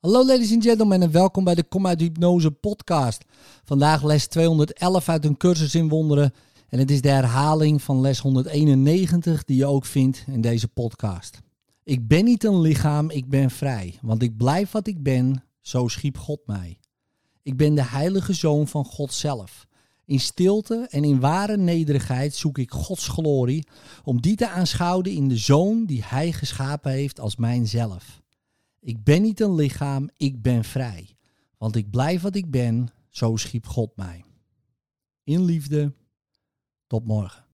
Hallo ladies and gentlemen en welkom bij de Kom uit Hypnose podcast. Vandaag les 211 uit een cursus in wonderen en het is de herhaling van les 191 die je ook vindt in deze podcast. Ik ben niet een lichaam, ik ben vrij, want ik blijf wat ik ben, zo schiep God mij. Ik ben de heilige zoon van God zelf. In stilte en in ware nederigheid zoek ik Gods glorie om die te aanschouwen in de zoon die hij geschapen heeft als mijnzelf. Ik ben niet een lichaam, ik ben vrij. Want ik blijf wat ik ben, zo schiep God mij. In liefde, tot morgen.